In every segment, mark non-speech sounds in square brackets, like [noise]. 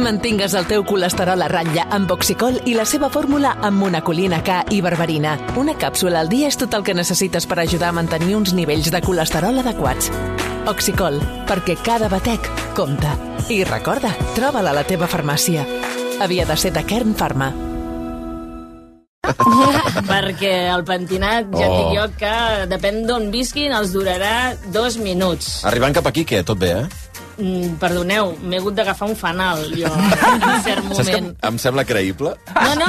Mantingues el teu colesterol a ratlla amb Oxicol i la seva fórmula amb monacolina K i berberina. Una càpsula al dia és tot el que necessites per ajudar a mantenir uns nivells de colesterol adequats. Oxicol, perquè cada batec compta. I recorda, troba-la a la teva farmàcia. Havia de ser de Kern Pharma. [laughs] Perquè el pentinat, ja Oh. dic jo que depèn d'on visquin, els durarà dos minuts. Arribant cap aquí, què? Tot bé, eh? Mm, perdoneu, m'he hagut d'agafar un fanal, jo, [laughs] en cert Saps que em, moment. em sembla creïble No, no,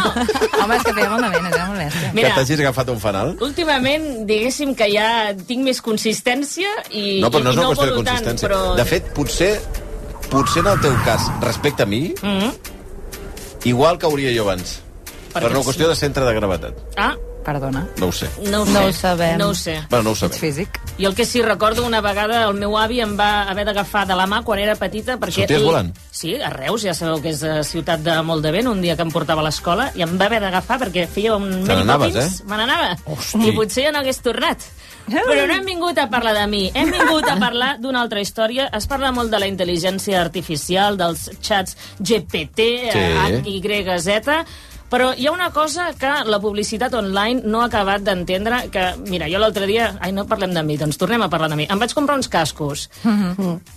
Home, és que feia molt de vent, era molt bèstia. que mira, t'hagis agafat un fanal. últimament, diguéssim que ja tinc més consistència i, No, però no és una qüestió de volo tant, consistència. però... De fet, potser, potser en el teu cas, respecte a mi, Mm -hmm. igual que hauria jo abans. Per, Perquè una sí. qüestió de centre de gravetat. Ah, Perdona. No ho sé. no ho sé. No ho sabem. No ho sé. Bueno, no ho Ets sabem. físic? I el que sí recordo, una vegada el meu avi em va haver d'agafar de la mà quan era petita perquè... Sorties volant? Sí, a Reus, ja sabeu que és eh, ciutat de molt de vent, un dia que em portava a l'escola, i em va haver d'agafar perquè feia un Te n'anaves, eh? me n'anava. I potser ja no hagués tornat. Però no hem vingut a parlar de mi, hem vingut a parlar d'una altra història. Es parla molt de la intel·ligència artificial, dels xats GPT, Sí. H, Y, Z, però hi ha una cosa que la publicitat online no ha acabat d'entendre, que, mira, jo l'altre dia... Ai, no parlem de mi, doncs tornem a parlar de mi. Em vaig comprar uns cascos.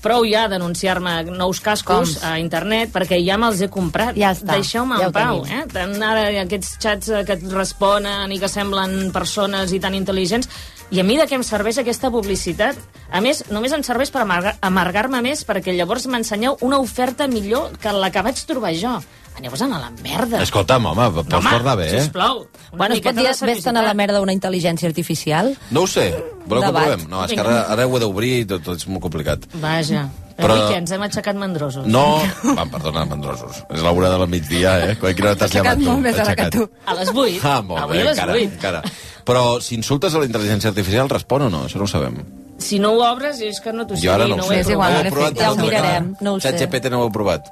Prou ja denunciar-me nous cascos Com? a internet, perquè ja me'ls he comprat. Ja està, Deixeu-me ja en pau, tenim. eh? Tant ara aquests xats eh, que et responen i que semblen persones i tan intel·ligents... I a mi de què em serveix aquesta publicitat? A més, només em serveix per amargar- amargar-me més perquè llavors m'ensenyeu una oferta millor que la que vaig trobar jo. Aneu-vos a la merda. Escolta'm, home, pots Home, tornar bé, eh? sisplau. una Bueno, es pot dir de ves-te'n a la merda una intel·ligència artificial? No ho sé. Voleu que ho provem? No, és que ara, ara ho he d'obrir i tot, tot és molt complicat. Vaja. Però- Però... Avui que ens hem aixecat mandrosos. No, va, perdona, mandrosos. És l'hora de la migdia, eh? Quan quina hora t'has llevat tu? molt més que tu. A les 8. Ah, molt Avui bé, a les encara, 8. encara. Però si insultes a la intel·ligència artificial, respon o no? Això no ho sabem. Si no ho obres, és que no t'ho sé Jo ara dir, no ho ho sé. És igual, No no provat fet. Ja ho insultar? mirarem, no ho sé. ChatGPT no ho heu provat?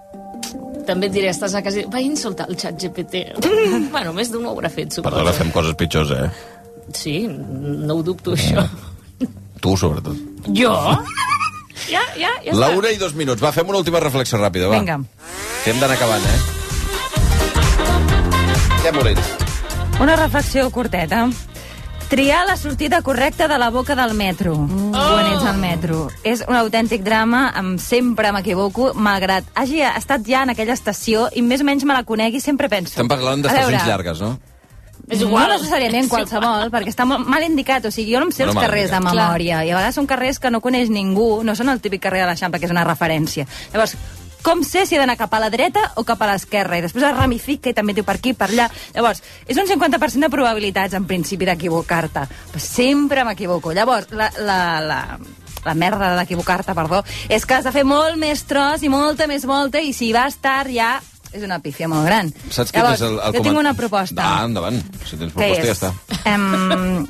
També et diré, estàs a casa. Va insultar el xat GPT. [laughs] bueno, més d'un ho haurà fet, suposo. Perdona, fem coses pitjors, eh? Sí, no ho dubto, això. Tu, sobretot. Jo? [laughs] Ja, ja, ja La està. una i dos minuts. Va, fem una última reflexió ràpida, va. Vinga. Que hem d'anar acabant, eh? Què molins? Una reflexió curteta. Triar la sortida correcta de la boca del metro, mm. quan ets al metro. És un autèntic drama, em, sempre m'equivoco, malgrat hagi estat ja en aquella estació i més o menys me la conegui, sempre penso... Estem parlant d'estacions veure, llargues, no? És igual. No necessàriament qualsevol, perquè està molt mal indicat. O sigui, jo no em sé Bueno, els carrers de memòria, i a vegades són carrers que no coneix ningú, no són el típic carrer de l'Eixample, que és una referència. Llavors, com sé si he d'anar cap a la dreta o cap a l'esquerra? I després es ramifica i també diu per aquí, per allà. Llavors, és un 50% de probabilitats, en principi, d'equivocar-te. Sempre m'equivoco. Llavors, la, la, la, la merda d'equivocar-te, perdó, és que has de fer molt més tros i molta més volta, i si vas tard ja és una pífia molt gran. Saps Llavors, és el, el jo tinc una proposta. Ah, endavant. Si tens proposta, ja està. Em,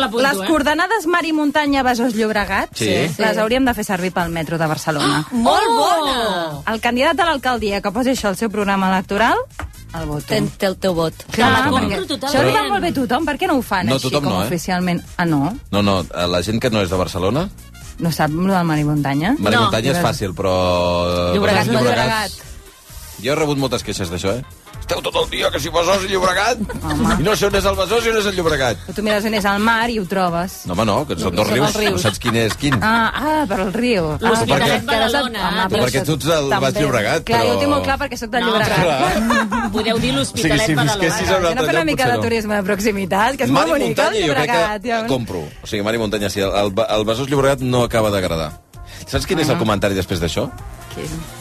L'apunto, les eh? coordenades mar i muntanya Besòs Llobregat Sí. les hauríem de fer servir pel metro de Barcelona. Molt bona! El candidat a l'alcaldia que posi això al seu programa electoral, el voto. Ten, té el teu vot. Clar, la compro perquè això li va molt bé a tothom. Per què no ho fan No, així com no, eh? oficialment? Ah, no? No, no, eh, la gent que no és de Barcelona, No sap lo del mar i muntanya? Mar i No. Muntanya és fàcil, però... Llobregat, Besòs no i Llobregat. Jo he rebut moltes queixes d'això, eh? Esteu tot el dia que si Besòs i Llobregat. I no sé on és el Besòs i on és el Llobregat. Però tu mires on és el mar i ho trobes. No, home, no, que són dos rius. rius. No saps quin és quin. Ah, ah, per al riu. L'Hospitalet Ah, Badalona. home, Però perquè tu ets del. Baix Llobregat, Clar, però- jo ho tinc molt clar perquè sóc del No, Llobregat. Podeu dir O sigui, l'Hospitalet si Badalona. visquessis a un altre fer una mica de turisme de proximitat, que és molt bonic, muntanya el jo crec Llobregat. que ja. compro. O sigui, mar i muntanya sí. El, el, el Besòs Llobregat no acaba d'agradar. Saps quin és el comentari després d'això?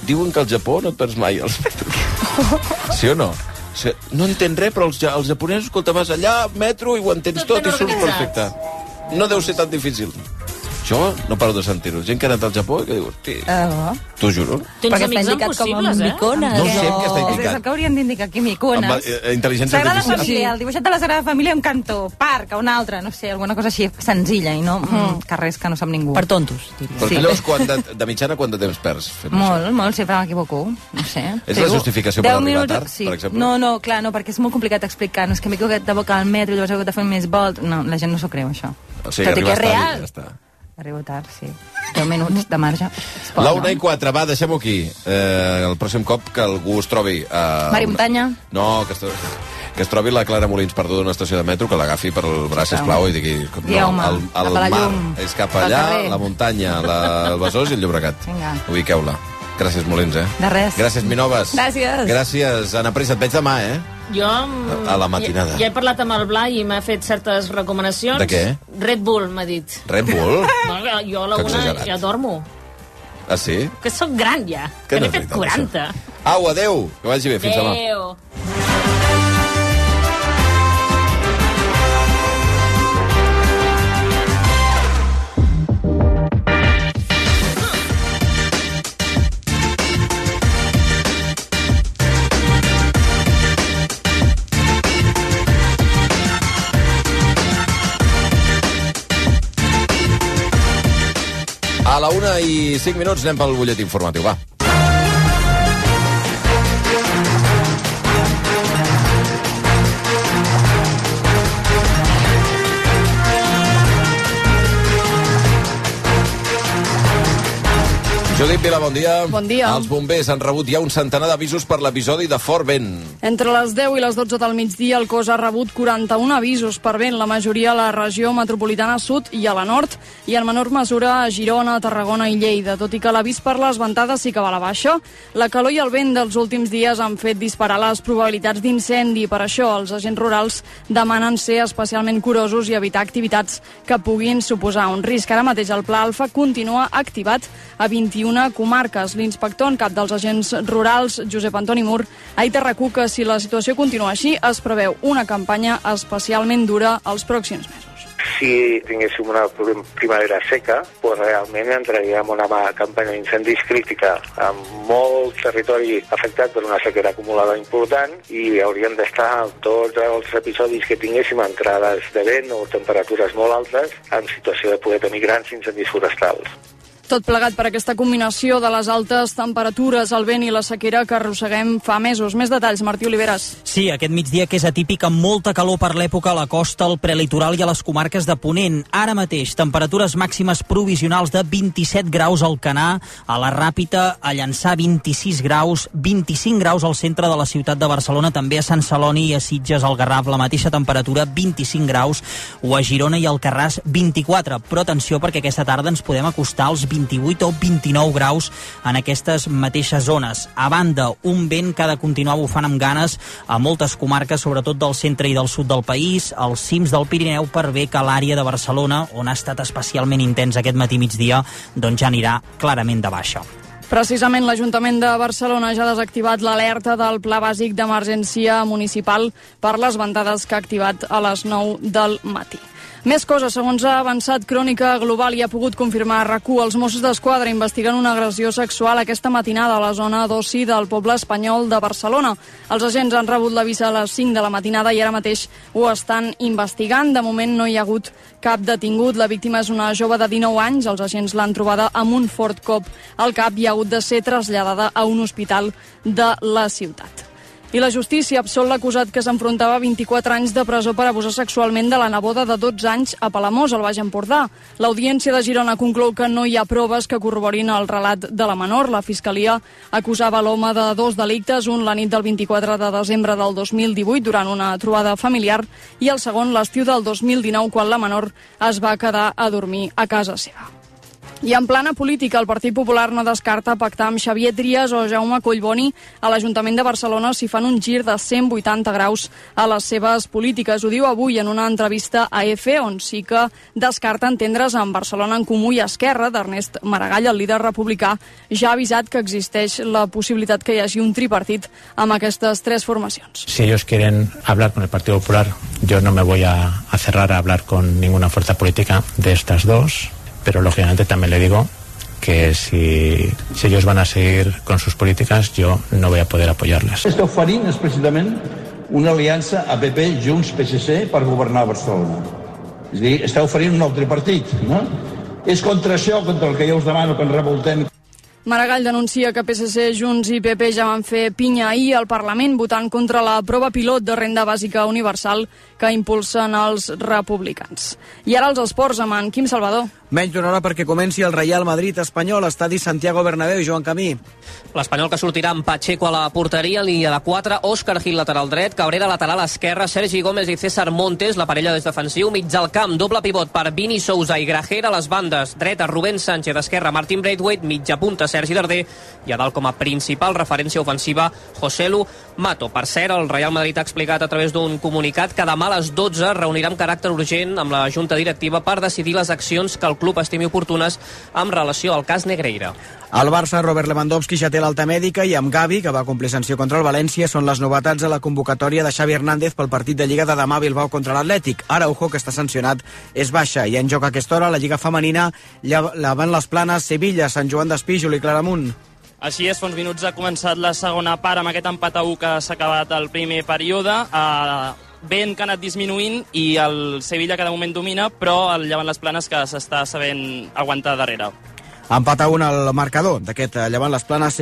Diuen que al Japó no et perds mai els metros. Sí o no? No entén res, però els, ja- els japonesos, escolta, vas allà, metro, i ho entens Tot tot, ben i surts perfecte. No deu ser tan difícil. Jo no paro de sentir-ho. Gent que ha anat al Japó i que diu, hosti, Ah, t'ho juro. Tens Perquè està indicat com a eh? micona. No sé què està és indicat. el que haurien d'indicar aquí, micones. Amb, eh, intel·ligència Sagrada artificial. Família, el dibuixet de la Sagrada Família, un cantó, parc, un altre, no sé, alguna cosa així senzilla i no mm. carrers que no sap ningú. Per tontos, diria. Però Sí. llavors, quan de, de mitjana, quant de temps perds fent això? Molt, molt, sempre m'equivoco, no sé. És la justificació per arribar minuts- tard, sí. per exemple? No, no, clar, no, perquè és molt complicat explicar. No és que m'he equivocat de boca al metro, llavors he hagut de fer més volt. No, la gent no s'ho creu, això. O sigui, Tot i que és i real. Ja està. Arribo tard, sí. 10 minuts de marge. La no? una i quatre, va, deixem-ho aquí. Eh, el pròxim cop que algú es trobi... A Mari Muntanya. No, que es, que es trobi la Clara Molins perduda en una estació de metro, que l'agafi per el braç, sisplau, i digui... No, Dieu-me, el, el la mar llum, és cap allà, la muntanya, la, el Besòs i el Llobregat. Vinga. Ubiqueu-la. Gràcies, Molins, eh? De res. Gràcies, Minoves. Gràcies. Gràcies, Anna Pressa. Et veig demà, eh? Jo... A la matinada. Ja, ja he parlat amb el Blai i m'ha fet certes recomanacions. De què? Red Bull, m'ha dit. Red Bull? [laughs] Bueno, jo a la una ja dormo. Ah, sí? Que sóc gran ja. Que Que no n'he fet veritat, 40. Au, adeu. Que vagi bé. Fins demà. Adéu. I cinc minuts anem pel butlletí informatiu, va. Judit Vila, bon dia. Bon dia. Els bombers han rebut ja un centenar d'avisos per l'episodi de fort vent. Entre les 10 i les 12 del migdia, el cos ha rebut 41 avisos per vent, la majoria a la regió metropolitana sud i a la nord, i en menor mesura a Girona, Tarragona i Lleida. Tot i que l'avís per les ventades sí que va a la baixa, la calor i el vent dels últims dies han fet disparar les probabilitats d'incendi. Per això, els agents rurals demanen ser especialment curosos i evitar activitats que puguin suposar un risc. Ara mateix el Pla Alfa continua activat a 21 comarques. L'inspector en cap dels agents rurals, Josep Antoni Mur, ha dit a RAC1 que si la situació continua així, es preveu una campanya especialment dura els pròxims mesos. si tinguéssim una prim- primavera seca, doncs realment entraríem en una campanya d'incendis crítica amb molt territori afectat per una sequera acumulada important i haurien d'estar tots els episodis que tinguéssim entrades de vent o temperatures molt altes en situació de poder tenir grans incendis forestals. Tot plegat per aquesta combinació de les altes temperatures, el vent i la sequera que arrosseguem fa mesos. Més detalls, Martí Oliveres. Sí, aquest migdia que és atípic amb molta calor per l'època a la costa, al prelitoral i a les comarques de Ponent. Ara mateix, temperatures màximes provisionals de 27 graus al Canà, a la Ràpita, a Llançà 26 graus, 25 graus al centre de la ciutat de Barcelona, també a Sant Celoni i a Sitges, al Garraf, la mateixa temperatura, 25 graus, o a Girona i al Carràs, 24. Però atenció, perquè aquesta tarda ens podem acostar als 28 o 29 graus en aquestes mateixes zones. A banda, un vent que ha de continuar bufant amb ganes a moltes comarques, sobretot del centre i del sud del país, als cims del Pirineu, per bé que l'àrea de Barcelona, on ha estat especialment intens aquest matí migdia, doncs ja anirà clarament de baixa. Precisament l'Ajuntament de Barcelona ja ha desactivat l'alerta del Pla Bàsic d'Emergència Municipal per les ventades que ha activat a les 9 del matí. Més coses, segons ha avançat Crònica Global i ha pogut confirmar a RAC1, els Mossos d'Esquadra investiguen una agressió sexual aquesta matinada a la zona d'oci del poble espanyol de Barcelona. Els agents han rebut l'avís a les 5 de la matinada i ara mateix ho estan investigant. De moment no hi ha hagut cap detingut. La víctima és una jove de 19 anys. Els agents l'han trobada amb un fort cop al cap i ha hagut de ser traslladada a un hospital de la ciutat. I la justícia absolt l'acusat que s'enfrontava a 24 anys de presó per abusar sexualment de la neboda de 12 anys a Palamós, al Baix Empordà. L'Audiència de Girona conclou que no hi ha proves que corroborin el relat de la menor. La Fiscalia acusava l'home de dos delictes, un la nit del 24 de desembre del 2018 durant una trobada familiar i el segon l'estiu del 2019 quan la menor es va quedar a dormir a casa seva. I en plana política, el Partit Popular no descarta pactar amb Xavier Trias o Jaume Collboni a l'Ajuntament de Barcelona si fan un gir de 180 graus a les seves polítiques. Ho diu avui en una entrevista a EFE, on sí que descarta entendre's amb Barcelona en Comú i Esquerra d'Ernest Maragall, el líder republicà, ja ha avisat que existeix la possibilitat que hi hagi un tripartit amb aquestes tres formacions. Si ellos quieren hablar con el Partido Popular, yo no me voy a, a cerrar a hablar con ninguna fuerza política de estas dos, pero lógicamente también le digo que si, si ellos van a seguir con sus políticas, yo no voy a poder apoyarles. Està oferint és precisament una aliança a PP, Junts, PSC per governar Barcelona. És a dir, està oferint un altre partit, no? És contra això, contra el que jo us demano que ens revoltem. Maragall denuncia que PSC, Junts i PP ja van fer pinya ahir al Parlament votant contra la prova pilot de renda bàsica universal que impulsen els republicans. I ara els esports amb en Quim Salvador. Menys d'una hora perquè comenci el Real Madrid espanyol, estadi Santiago Bernabéu, Joan Camí. L'Espanyol que sortirà amb Pacheco a la porteria, línia de 4, Òscar Gil lateral dret, Cabrera lateral esquerra, Sergi Gómez i César Montes, la parella des defensiu, mig al camp, doble pivot per Vini Sousa i Grajera, a les bandes, dreta Rubén Sánchez, esquerra Martín Braithwaite, mitja punta Sergi Darder i a dalt com a principal referència ofensiva Joselu Mato. Per cert, el Real Madrid ha explicat a través d'un comunicat que demà a les 12 reunirà amb caràcter urgent amb la Junta Directiva per decidir les accions que el club estimi oportunes amb relació al cas Negreira. Al Barça, Robert Lewandowski ja té l'alta mèdica i amb Gavi, que va complir sanció contra el València, són les novetats a la convocatòria de Xavi Hernández pel partit de Lliga de demà a Bilbao contra l'Atlètic. Araujo, que està sancionat, és baixa i en joc a aquesta hora la Lliga femenina llevant les planes Sevilla, Sant Joan d'Espí, Juli Claramunt. Així és, fa uns minuts ha començat la segona part amb aquest empat a 1 que s'ha acabat el primer període. Uh, vent que ha anat disminuint i el Sevilla de moment domina, però el llevant les planes que s'està sabent aguantar darrere. Empat a un al marcador d'aquest llevant les planes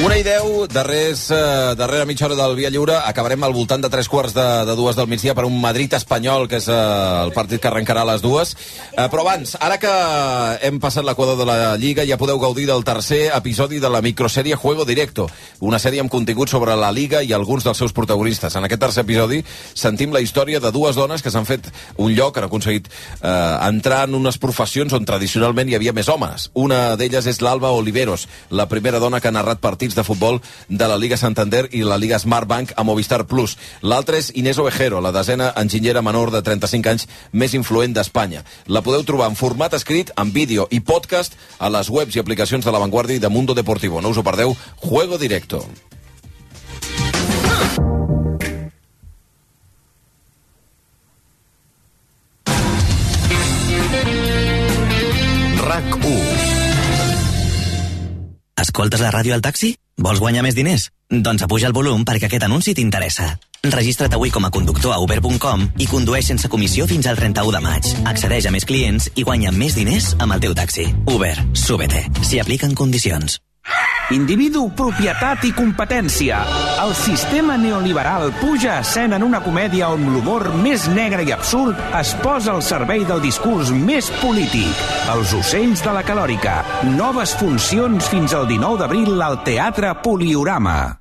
Una i deu, darrers, eh, darrere mitja hora del Via Lliure, acabarem al voltant de tres quarts de, de dues del migdia per un Madrid-Espanyol, que és eh, el partit que arrencarà a les dues. Eh, però abans, ara que hem passat l'equador de la Lliga, ja podeu gaudir del tercer episodi de la microsèrie Juego Directo, una sèrie amb contingut sobre la Liga i alguns dels seus protagonistes. En aquest tercer episodi sentim la història de dues dones que s'han fet un lloc, han aconseguit eh, entrar en unes professions on tradicionalment hi havia més homes. Una d'elles és l'Alba Oliveros, la primera dona que ha narrat partits de futbol de la Liga Santander i la Liga Smartbank a Movistar Plus. L'altra és Inés Ovejero, la desena enginyera menor de 35 anys més influent d'Espanya. La podeu trobar en format escrit, en vídeo i podcast a les webs i aplicacions de La Vanguardia i de Mundo Deportivo. No us ho perdeu, Juego Directo. RAC 1 Escoltes la ràdio al taxi? Vols guanyar més diners? Doncs apuja el volum perquè aquest anunci t'interessa. Registra't avui com a conductor a uber.com i condueix sense comissió fins al 31 de maig. Accedeix a més clients i guanya més diners amb el teu taxi. Uber, súbete. S'hi apliquen condicions. Individu, propietat i competència. El sistema neoliberal puja a escena en una comèdia on l'humor més negre i absurd es posa al servei del discurs més polític. Els ocells de la calòrica. Noves funcions fins al 19 d'abril al Teatre Poliorama.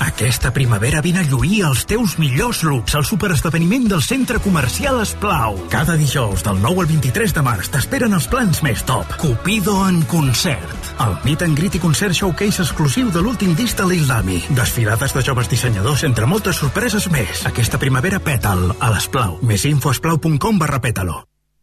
Aquesta primavera vine a lluir els teus millors looks al superesdeveniment del Centre Comercial Esplau. Cada dijous del 9 al 23 de març t'esperen els plans més top. Cupido en concert. El meet and greet i concert showcase exclusiu de l'últim disc de Lil Dami. Desfilades de joves dissenyadors entre moltes sorpreses més. Aquesta primavera pètal a l'Esplau. Més info a esplau.com barra pètalo.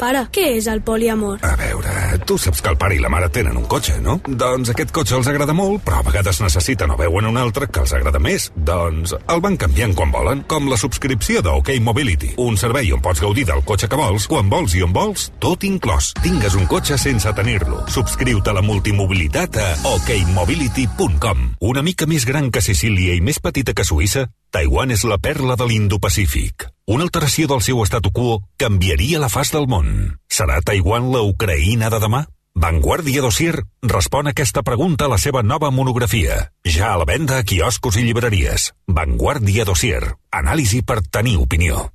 Pare, què és el poliamor? A veure, tu saps que el pare i la mare tenen un cotxe, no? Doncs aquest cotxe els agrada molt, però a vegades necessiten o veuen un altre que els agrada més. Doncs el van canviant quan volen, com la subscripció de OK Mobility. Un servei on pots gaudir del cotxe que vols, quan vols i on vols, tot inclòs. Tingues un cotxe sense tenir-lo. Subscriu-te a la multimobilitat a okmobility.com. Una mica més gran que Sicília i més petita que Suïssa, Taiwan és la perla de l'Indo-Pacífic. Una alteració del seu statu quo canviaria la faç del món. Serà Taiwan la Ucraïna de demà? Vanguardia Dossier respon a aquesta pregunta a la seva nova monografia. Ja a la venda a quioscos i llibreries. Vanguardia Dossier. Anàlisi per tenir opinió.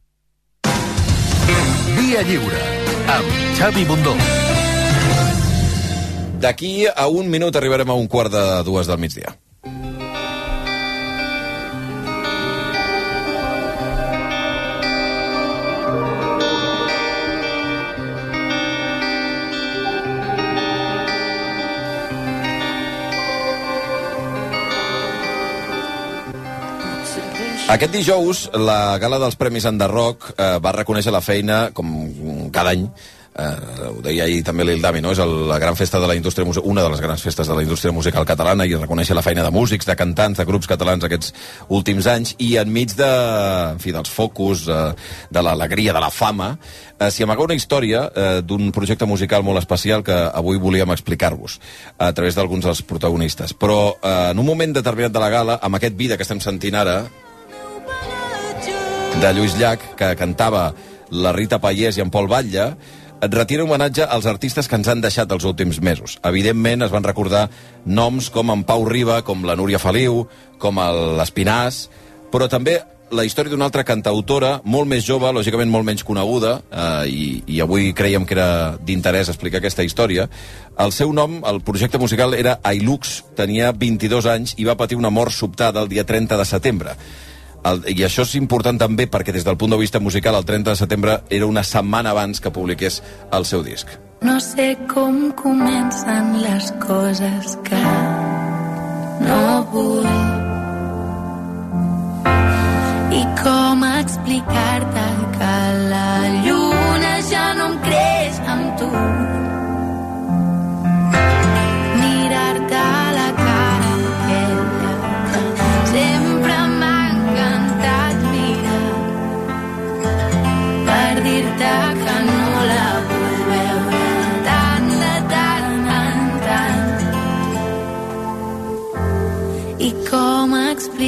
Via Lliure, amb Xavi Bundó. D'aquí a un minut arribarem a un quart de dues del migdia. Aquest dijous, la gala dels Premis Enderroc eh, va reconèixer la feina, com cada any, eh, ho deia ahir també l'Ildami, no? és el, la gran festa de la indústria musical, una de les grans festes de la indústria musical catalana i reconèixer la feina de músics, de cantants, de grups catalans aquests últims anys i enmig de, en fi, dels focus, eh, de l'alegria, de la fama, eh, s'hi amaga una història eh, d'un projecte musical molt especial que avui volíem explicar-vos a través d'alguns dels protagonistes. Però eh, en un moment determinat de la gala, amb aquest vida que estem sentint ara, de Lluís Llach, que cantava la Rita Pallés i en Pol Batlle, et retira homenatge als artistes que ens han deixat els últims mesos. Evidentment, es van recordar noms com en Pau Riba, com la Núria Feliu, com l'Espinàs, però també la història d'una altra cantautora, molt més jove, lògicament molt menys coneguda, eh, i, i avui creiem que era d'interès explicar aquesta història. El seu nom, el projecte musical, era Ailux, tenia 22 anys i va patir una mort sobtada el dia 30 de setembre. El, I això és important també perquè des del punt de vista musical el 30 de setembre era una setmana abans que publiqués el seu disc. No sé com comencen les coses que no vull i com explicar-te que la lluna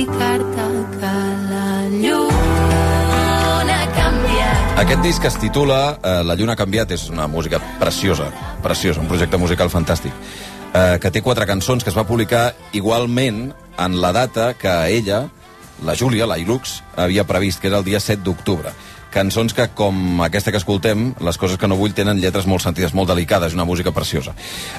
explicar-te que la lluna ha canviat Aquest disc es titula eh, La lluna ha canviat, és una música preciosa, preciosa, un projecte musical fantàstic, eh, que té quatre cançons que es va publicar igualment en la data que ella, la Júlia, la Ilux, havia previst, que era el dia 7 d'octubre. Cançons que, com aquesta que escoltem, les coses que no vull tenen lletres molt sentides, molt delicades, una música preciosa.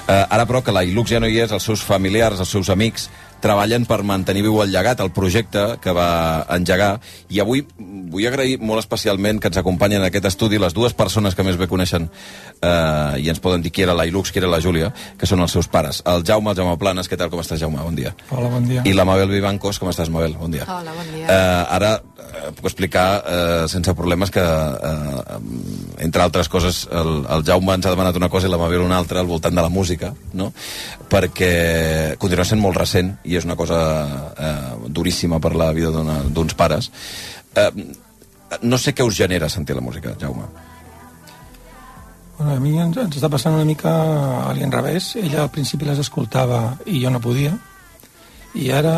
Eh, ara, però, que la Ilux ja no hi és, els seus familiars, els seus amics, treballen per mantenir viu el llegat, el projecte que va engegar, i avui vull agrair molt especialment que ens acompanyen en aquest estudi les dues persones que més bé coneixen eh, i ens poden dir qui era la Ilux, qui era la Júlia, que són els seus pares. El Jaume, el Jaume Planes, què tal, com estàs, Jaume? Bon dia. Hola, bon dia. I la Mabel Vivancos, com estàs, Mabel? Bon dia. Hola, bon dia. Eh, ara eh, puc explicar eh, sense problemes que, eh, entre altres coses, el, el Jaume ens ha demanat una cosa i la Mabel una altra al voltant de la música, no? perquè continua sent molt recent i és una cosa eh, duríssima per la vida d'uns pares. Eh, no sé què us genera sentir la música, Jaume. Bueno, a mi ens, ens està passant una mica a l'inrevés. Ella al principi les escoltava i jo no podia. I ara,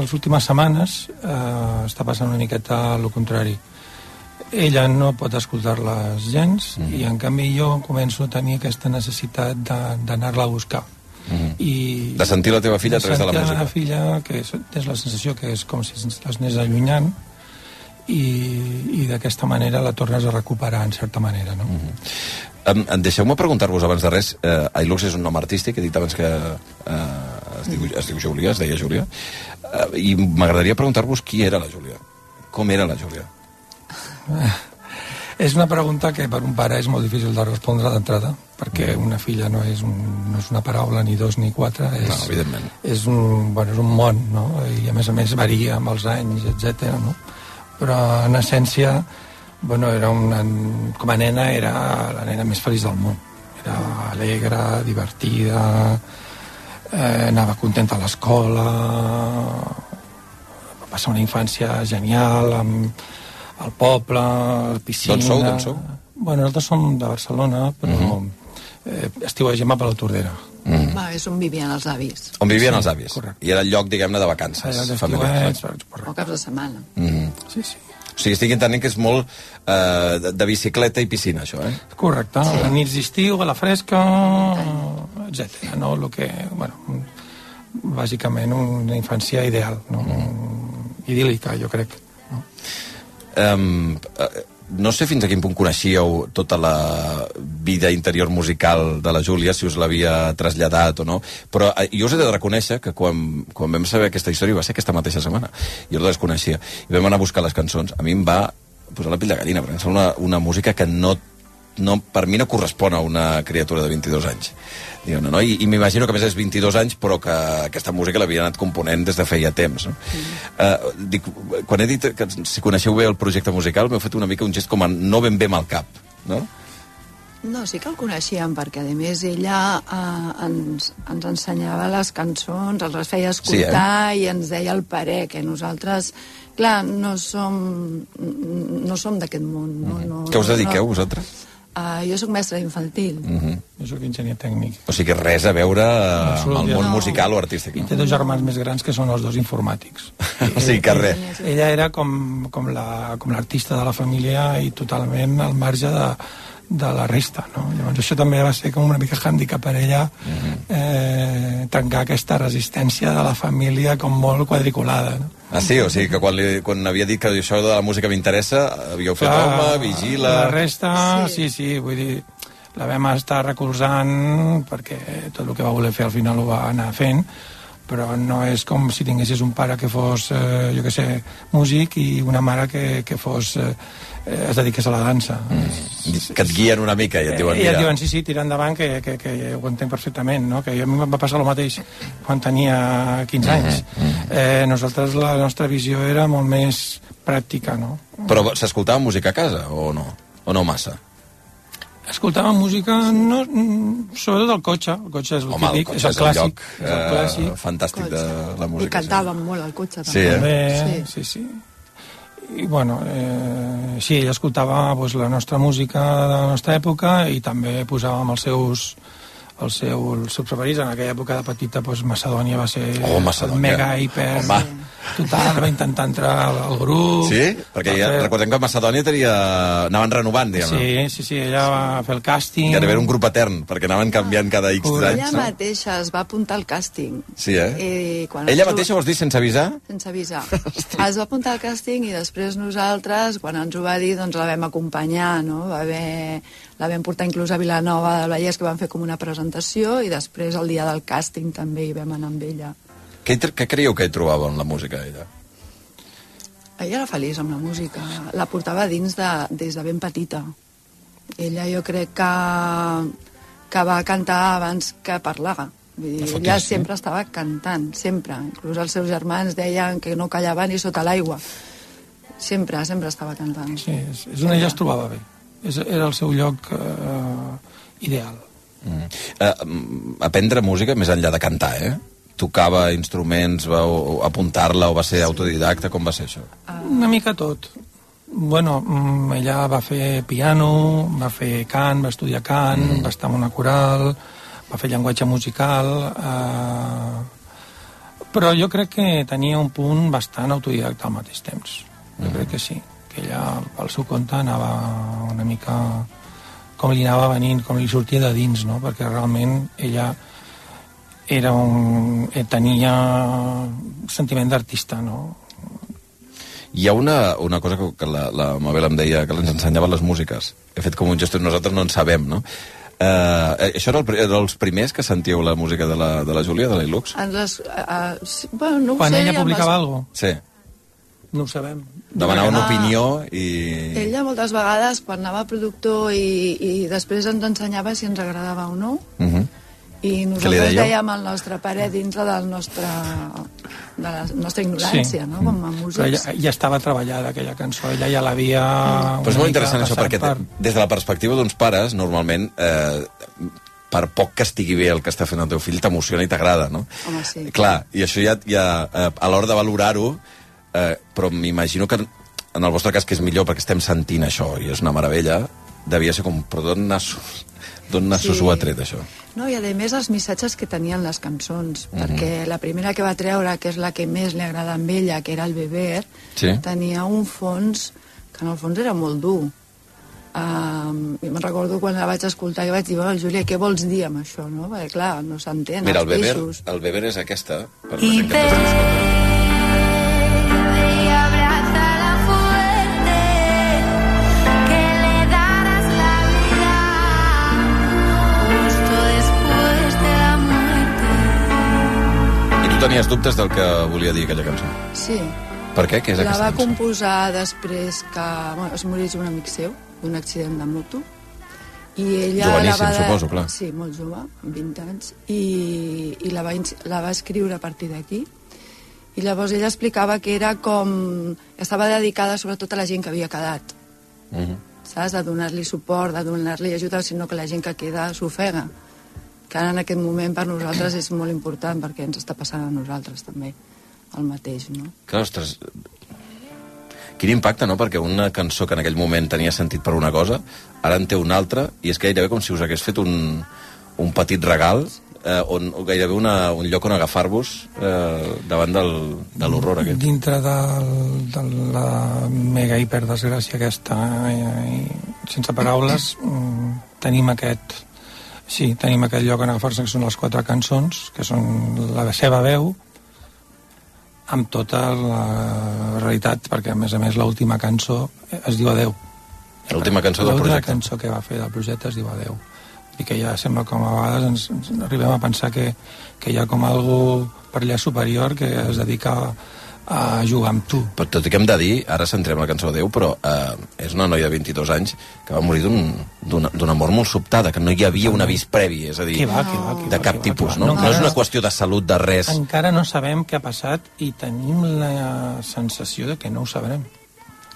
les últimes setmanes, eh, està passant una miqueta el contrari. Ella no pot escoltar-les gens mm. i, en canvi, jo començo a tenir aquesta necessitat de- d'anar-la a buscar. Mm. I De sentir la teva filla a través de la sentir música. la filla, que és, és la sensació que és com si les anés allunyant i, i d'aquesta manera la tornes a recuperar en certa manera, no? Mm -hmm. Um, Deixeu-me preguntar-vos abans de res, eh, Ailux és un nom artístic, he dit abans que eh, es, diu, es diu Júlia, es deia Júlia, eh, i m'agradaria preguntar-vos qui era la Júlia. Com era la Júlia? És una pregunta que per un pare és molt difícil de respondre d'entrada, perquè una filla no és, un, no és una paraula, ni dos ni quatre, és, No, evidentment. és, un, bueno, és un món, no? i a més a més varia amb els anys, etc. No? Però en essència, bueno, era una, com a nena era la nena més feliç del món. Era alegre, divertida, eh, anava contenta a l'escola, va passar una infància genial amb el poble, la piscina... D'on sou, d'on sou? Bueno, nosaltres som de Barcelona, però mm. -hmm. eh, estiuegem a Palau-Tordera. Mm. Va, és on vivien els avis. On vivien Sí, els avis. I era el lloc, diguem-ne, de vacances Allà d'estiuets, familiars. O caps de setmana. Mm. Sí, sí. O sigui, estic entenent que és molt eh, de, de bicicleta i piscina, això, eh? Correcte, sí. a nits d'estiu, a la fresca, etc. No? Lo que, bueno, bàsicament una infància ideal, no? Mm. idíl·lica, jo crec. Um, no sé fins a quin punt coneixíeu tota la vida interior musical de la Júlia, si us l'havia traslladat o no, però eh, jo us he de reconèixer que quan, quan vam saber aquesta història va ser aquesta mateixa setmana, jo la desconeixia, i vam anar a buscar les cançons, a mi em va posar la pell de gallina, perquè em sembla una, una música que no, no, per mi no correspon a una criatura de 22 anys. Diguem-ne, no? I, i m'imagino que a més és 22 anys, però que aquesta música l'havia anat component des de feia temps. No? Mm. Uh, dic, quan he dit que si coneixeu bé el projecte musical, m'heu fet una mica un gest com a no ben bé el cap, no? No, sí que el coneixíem, perquè a més ella eh, ens, ens ensenyava les cançons, els les feia escoltar Sí, i ens deia el parer, que nosaltres, clar, no som, no som d'aquest món. No, no, Què us dediqueu, no. vosaltres? Uh, jo sóc mestra infantil. Mm -hmm. Jo sóc enginyer tècnic. O sigui que res a veure eh, amb el món No. musical o artístic. I No? té dos germans més grans que són els dos informàtics. [laughs] o sigui que res. Ella era com, com la- com l'artista la, de la família i totalment al marge de, de la resta, no? Llavors això també va ser com una mica hàndicap per ella eh, trencar aquesta resistència de la família com molt quadriculada, no? Ah, sí? O sigui que quan, li, quan havia dit que això de la música m'interessa, havíeu fet home, vigila... La resta, sí. sí, sí, vull dir, la vam estar recolzant perquè tot el que va voler fer al final ho va anar fent, però no és com si tinguessis un pare que fos, eh, jo que sé, músic i una mare que, que fos, eh, eh, es dediqués a la dansa. Mm. Que et guien una mica i et diuen, I et mira... diuen, sí, sí, tira endavant, que, que, que ho entenc perfectament, no? que a mi em va passar el mateix quan tenia 15 anys. Eh, nosaltres, la nostra visió era molt més pràctica, no? Però s'escoltava música a casa o no? O no massa? Escoltàvem música, no, mm, sobretot al cotxe. El cotxe és el Home, el típic, cotxe és el és el clàssic. lloc, és el eh, clàssic. fantàstic de la I música. cantàvem molt al cotxe. Sí, eh? També, sí, sí. I, bueno, eh, sí, ella escoltava pues, la nostra música de la nostra època i també posàvem els seus els seus, els seus preferits. En aquella època de petita, pues, Macedònia va ser Oh, Macedònia. el mega, hiper... Home. Total, va intentar entrar al, al grup. Sí? Perquè ja, fer- recordem que Macedònia tenia... anaven renovant, diguem Sí, sí, sí, ella va fer el càsting. Que era un grup etern, perquè anaven canviant cada X Ella anys. no? mateixa es va apuntar al càsting. Sí, eh? I quan Ella ho- mateixa vols dir sense avisar? Sense avisar. [laughs] es va apuntar al càsting i després nosaltres, quan ens ho va dir, doncs la vam acompanyar, no? Va haver, la vam portar inclús a Vilanova del Vallès, que van fer com una presentació, i després el dia del càsting també hi vam anar amb ella. Què, què creieu que hi trobava en la música, ella? Ella era feliç amb la música, la portava dins de, des de ben petita. Ella jo crec que, que va cantar abans que parlava. Vull dir, fotis, ella sempre estava cantant, sempre. Inclús els seus germans deien que no callava ni sota l'aigua. Sempre, sempre estava cantant. Sí, és, és on ella es trobava bé. És, era el seu lloc eh, ideal. Mm. Uh, mm, aprendre música més enllà de cantar, eh? Tocava instruments, va apuntar-la o va ser autodidacta, com va ser això? Una mica tot. Bueno, mm, ella va fer piano, va fer cant, va estudiar cant, mm. va estar en una coral, va fer llenguatge musical... Eh, però jo crec que tenia un punt bastant autodidacta al mateix temps. Jo crec que sí, que ella pel seu compte anava una mica com li anava venint, com li sortia de dins, no? perquè realment ella era un, eh, tenia sentiment d'artista, no? Hi ha una, una cosa que, que la, la Mabel em deia, que ens ensenyava les músiques. He fet com un gest, nosaltres no en sabem, no? Uh, això era, el, era els primers que sentíeu la música de la, de la Júlia, de la Ilux? En les, uh, sí, bueno, no Quan sé, ella publicava les- alguna Sí. No ho sabem. Demanava una opinió i... Ella moltes vegades, quan anava a productor i, i després ens ensenyava si ens agradava o no, Uh -huh. i nosaltres dèiem el nostre parer dintre del nostre, de la nostra ignorància, no? com a músics. Però ella, ja estava treballada aquella cançó, ella ja l'havia... Però és molt interessant això, perquè per- des de la perspectiva d'uns pares, normalment, eh, per poc que estigui bé el que està fent el teu fill, t'emociona i t'agrada, no? Home, sí. Clar, i això ja, ja eh, a l'hora de valorar-ho, eh, però m'imagino que en el vostre cas, que és millor perquè estem sentint això, i és una meravella, devia ser com, però d'on nassos, [laughs] d'on nassos Sí. ho ha tret, això? No, i a més els missatges que tenien les cançons, Mhm. perquè la primera que va treure, que és la que més li agrada a ella, que era el Beber, Sí. tenia un fons que en el fons era molt dur. Um, I me'n recordo quan la vaig escoltar i vaig dir, bueno, Júlia, què vols dir amb això, no? Perquè, clar, no s'entén, Mira, el els Beber, peixos. el Beber és aquesta, per Y la gent que tenies dubtes del que volia dir aquella cançó? Sí, Per què? Què és la aquesta va cançó? composar després que bueno, es morís un amic seu d'un accident de moto i ella Joveníssim, la va suposo, clar. Sí, molt jove, amb 20 anys, i, i la, va, la va escriure a partir d'aquí. I llavors ella explicava que era com... estava dedicada sobretot a la gent que havia quedat, Mhm. saps? De donar-li suport, de donar-li ajuda, sinó que la gent que queda s'ofega. Que ara en aquest moment per nosaltres és molt important perquè ens està passant a nosaltres també el mateix, no? Que, ostres, quin impacte, no? Perquè una cançó que en aquell moment tenia sentit per una cosa, ara en té una altra, i és gairebé com si us hagués fet un, un petit regal eh, on, o gairebé una, un lloc on agafar-vos eh, davant del, de l'horror aquest. Dintre del, de la mega hiperdesgràcia aquesta, eh, i sense paraules, mm, tenim aquest... Sí, tenim aquest lloc on agafar-se, que són les quatre cançons, que són la seva veu, amb tota la realitat, perquè a més a més l'última cançó es diu Adeu. L'última cançó del L'última projecte. cançó que va fer del projecte es diu Adeu. I que ja sembla com a vegades ens, ens arribem a pensar que, que hi ha com algú per allà superior que es dedica a, a jugar amb tu. Però tot i que hem de dir, ara centrem la cançó Déu, però eh, és una noia de 22 anys que va morir d'un- mort molt sobtada, que no hi havia un avís previ, és a dir, Que va, que va, que de cap que va, tipus, que va. no? No, No és una qüestió de salut, de res. Encara no sabem què ha passat i tenim la sensació de que no ho sabrem,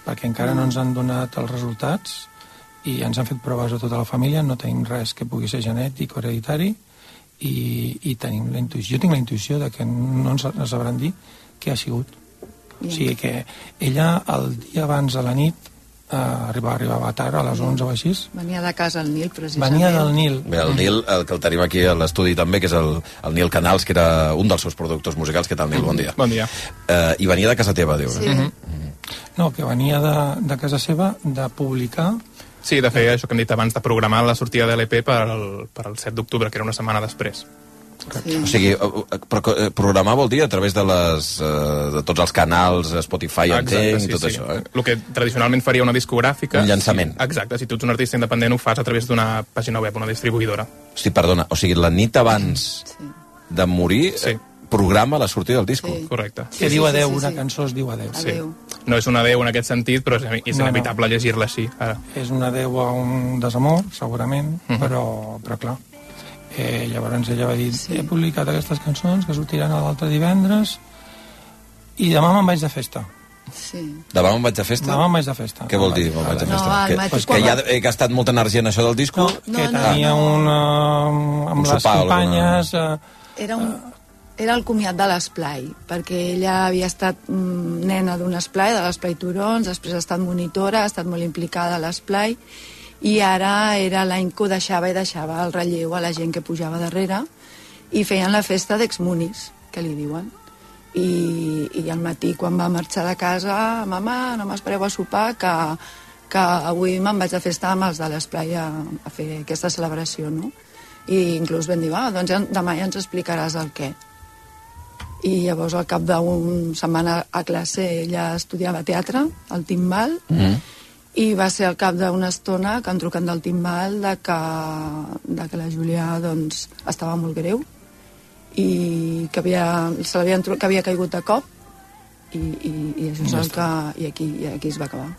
perquè encara no ens han donat els resultats i ens han fet proves a tota la família, no tenim res que pugui ser genètic o hereditari i, i tenim la intuïció, jo tinc la intuïció de que no ens no sabran dir què ha sigut. O sigui que ella el dia abans de la nit eh, arribava, arribava tard, a les 11 o així, Venia de casa al Nil, precisament. venia del Nil. Bé, el Nil, el que el tenim aquí a l'estudi també, que és el, el Nil Canals, que era un dels seus productors musicals. Què tal, Nil? Bon dia. Bon dia. Eh, I venia de casa teva, diu. Sí. no? No, que venia de, de casa seva de publicar Sí, de fer això que hem dit abans, de programar la sortida de l'EP per, al, per al 7 d'octubre, que era una setmana després. Sí. O sigui, eh, eh, però, eh, programar vol dir a través de, les, eh, de tots els canals, Spotify, entenc, tot això, eh? El que tradicionalment faria una discogràfica... Un llançament. Sí, exacte, si tu ets un artista independent ho fas a través d'una pàgina web, una distribuïdora. Hosti, perdona, o sigui, la nit abans de morir sí. programa la sortida del disco. Sí. Correcte. que diu adeu, una cançó es diu adeu. Sí. No és un adeu en aquest sentit, però és, és No, no. inevitable llegir-la així. Ara. És un adeu a un desamor, segurament, Mhm. però, però clar. Eh, llavors ella va dir, he publicat aquestes cançons que sortiran l'altre divendres i demà me'n vaig de festa. Sí. Demà me'n vaig de festa? Demà me'n vaig de festa. Què vol dir, me'n vaig de No, festa? al que, matí pues que ja he gastat molta energia en això del disco? No, que tenia una... amb Un les sopar, companyes... Eh, Era, un, era el comiat de l'esplai, perquè ella havia estat mm, nena d'un esplai, de l'esplai Turons, després ha estat monitora, ha estat molt implicada a l'esplai, i ara era l'any que ho deixava i deixava el relleu a la gent que pujava darrere, i feien la festa d'exmunis, que li diuen. I, I al matí, quan va marxar de casa, mama, no m'espereu a sopar, que, que avui me'n vaig de festa amb els de l'esplai a, a fer aquesta celebració, no? I inclús vam dir, va, doncs demà ja ens explicaràs el què. I llavors, al cap d'una setmana a classe, ella estudiava teatre, al Timbal, Mm. I va ser al cap d'una estona que han trucat del Timbal de que, de que la Júlia doncs, estava molt greu i que havia, se l'havien tru- que havia caigut de cop i, i, i això és el que... I aquí, i aquí es va acabar.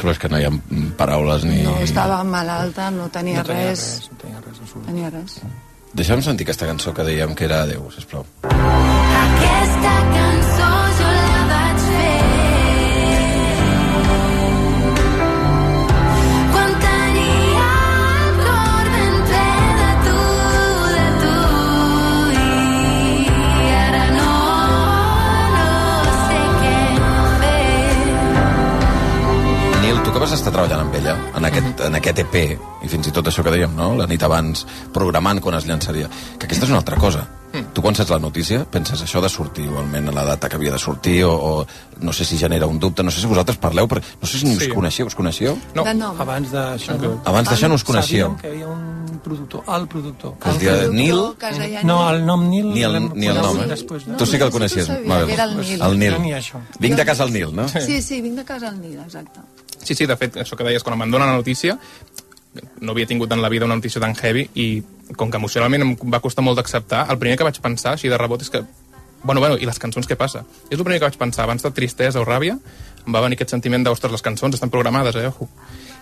Clar, és que no hi ha paraules ni... No estava malalta, no tenia, No tenia res. res, no tenia res, tenia res. Deixa'm sentir aquesta cançó que dèiem que era Adéu, sisplau. Aquesta en aquest, en aquest EP, i fins i tot això que dèiem, no? la nit abans, programant quan es llançaria, que aquesta és una altra cosa. Tu quan saps la notícia penses això de sortir igualment a la data que havia de sortir o, o no sé si genera un dubte, no sé si vosaltres parleu, però no sé si ni us Sí. coneixeu, us coneixeu? No, De nom. abans d'això no. Abans d'això no us coneixíeu. Sabíem que hi havia un productor, el productor. Que es deia Nil? Que No, el nom Nil... Ni el, ni el nom, eh? Després, tu sí que el coneixies. que era el Nil. El Nil. Tenia això. Vinc de casa al Nil, no? Sí, sí, vinc de casa al Nil, exacte. Sí, sí, de fet, això que deies, quan em van la notícia, no havia tingut en la vida una notícia tan heavy i com que emocionalment em va costar molt d'acceptar, el primer que vaig pensar, així de rebot, és que Bueno, bueno, i les cançons què passa? És el primer que vaig pensar, abans de tristesa o ràbia, em va venir aquest sentiment de, ostres, les cançons estan programades, eh, ojo.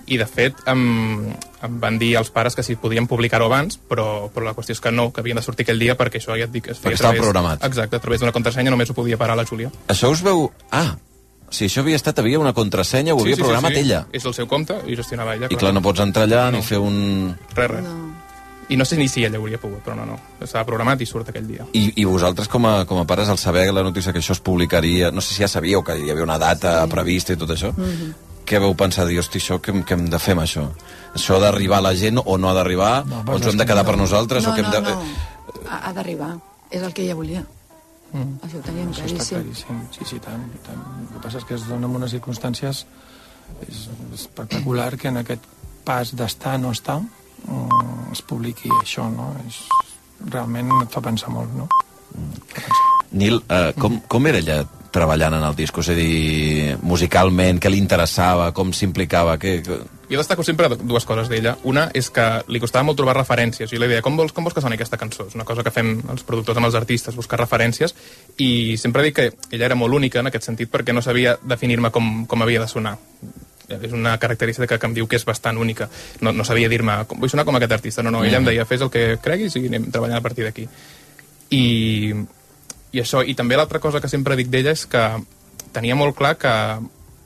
I, de fet, em, em van dir els pares que si podien publicar-ho abans, però, però la qüestió és que no, que havien de sortir aquell dia perquè això ja et dic... Es Perquè estava través- programat. Exacte, a través d'una contrasenya només ho podia parar la Júlia. Això us veu... Ah, O sigui, això havia estat, havia una contrasenya, ho havia programat ella. És el seu compte i gestionava ella. I clar, no pots entrar allà ni fer un... Res, res. No. I no sé ni si ella hauria pogut, però no, no. Estava programat i surt aquell dia. I, I vosaltres, com a, com a pares, al saber la notícia que això es publicaria, no sé si ja sabíeu que hi havia una data sí. prevista i tot això, mm -hmm. què veu pensar? Dir, hosti, això, què, què hem de fer amb això? Això ha d'arribar a la gent o no ha d'arribar? No, o ens ho hem de quedar per nosaltres? No, o que hem no, de... no. Ha, ha d'arribar. És el que ella volia. Mm. Això ho teníem Això està claríssim. claríssim, sí, sí, tant, tant. El que passa és que es dona en unes circumstàncies és espectacular que en aquest pas d'estar no estar mm, es publiqui això, no? És, realment et fa pensar molt, no? Nil, eh, com, com era ella treballant en el disc? És a dir, musicalment, què li interessava, com s'implicava? Què... Jo destaco sempre dues coses d'ella. Una és que li costava molt trobar referències. Jo li deia, com vols, com vols que soni aquesta cançó? És una cosa que fem els productors amb els artistes, buscar referències. I sempre dic que ella era molt única en aquest sentit perquè no sabia definir-me com, com havia de sonar és una característica que em diu que és bastant única. No, no sabia dir-me, "Com- vull sonar com aquest artista. No, no, ella em deia, fes el que creguis i anem treballant a partir d'aquí. I, I això, i també l'altra cosa que sempre dic d'ella és que tenia molt clar que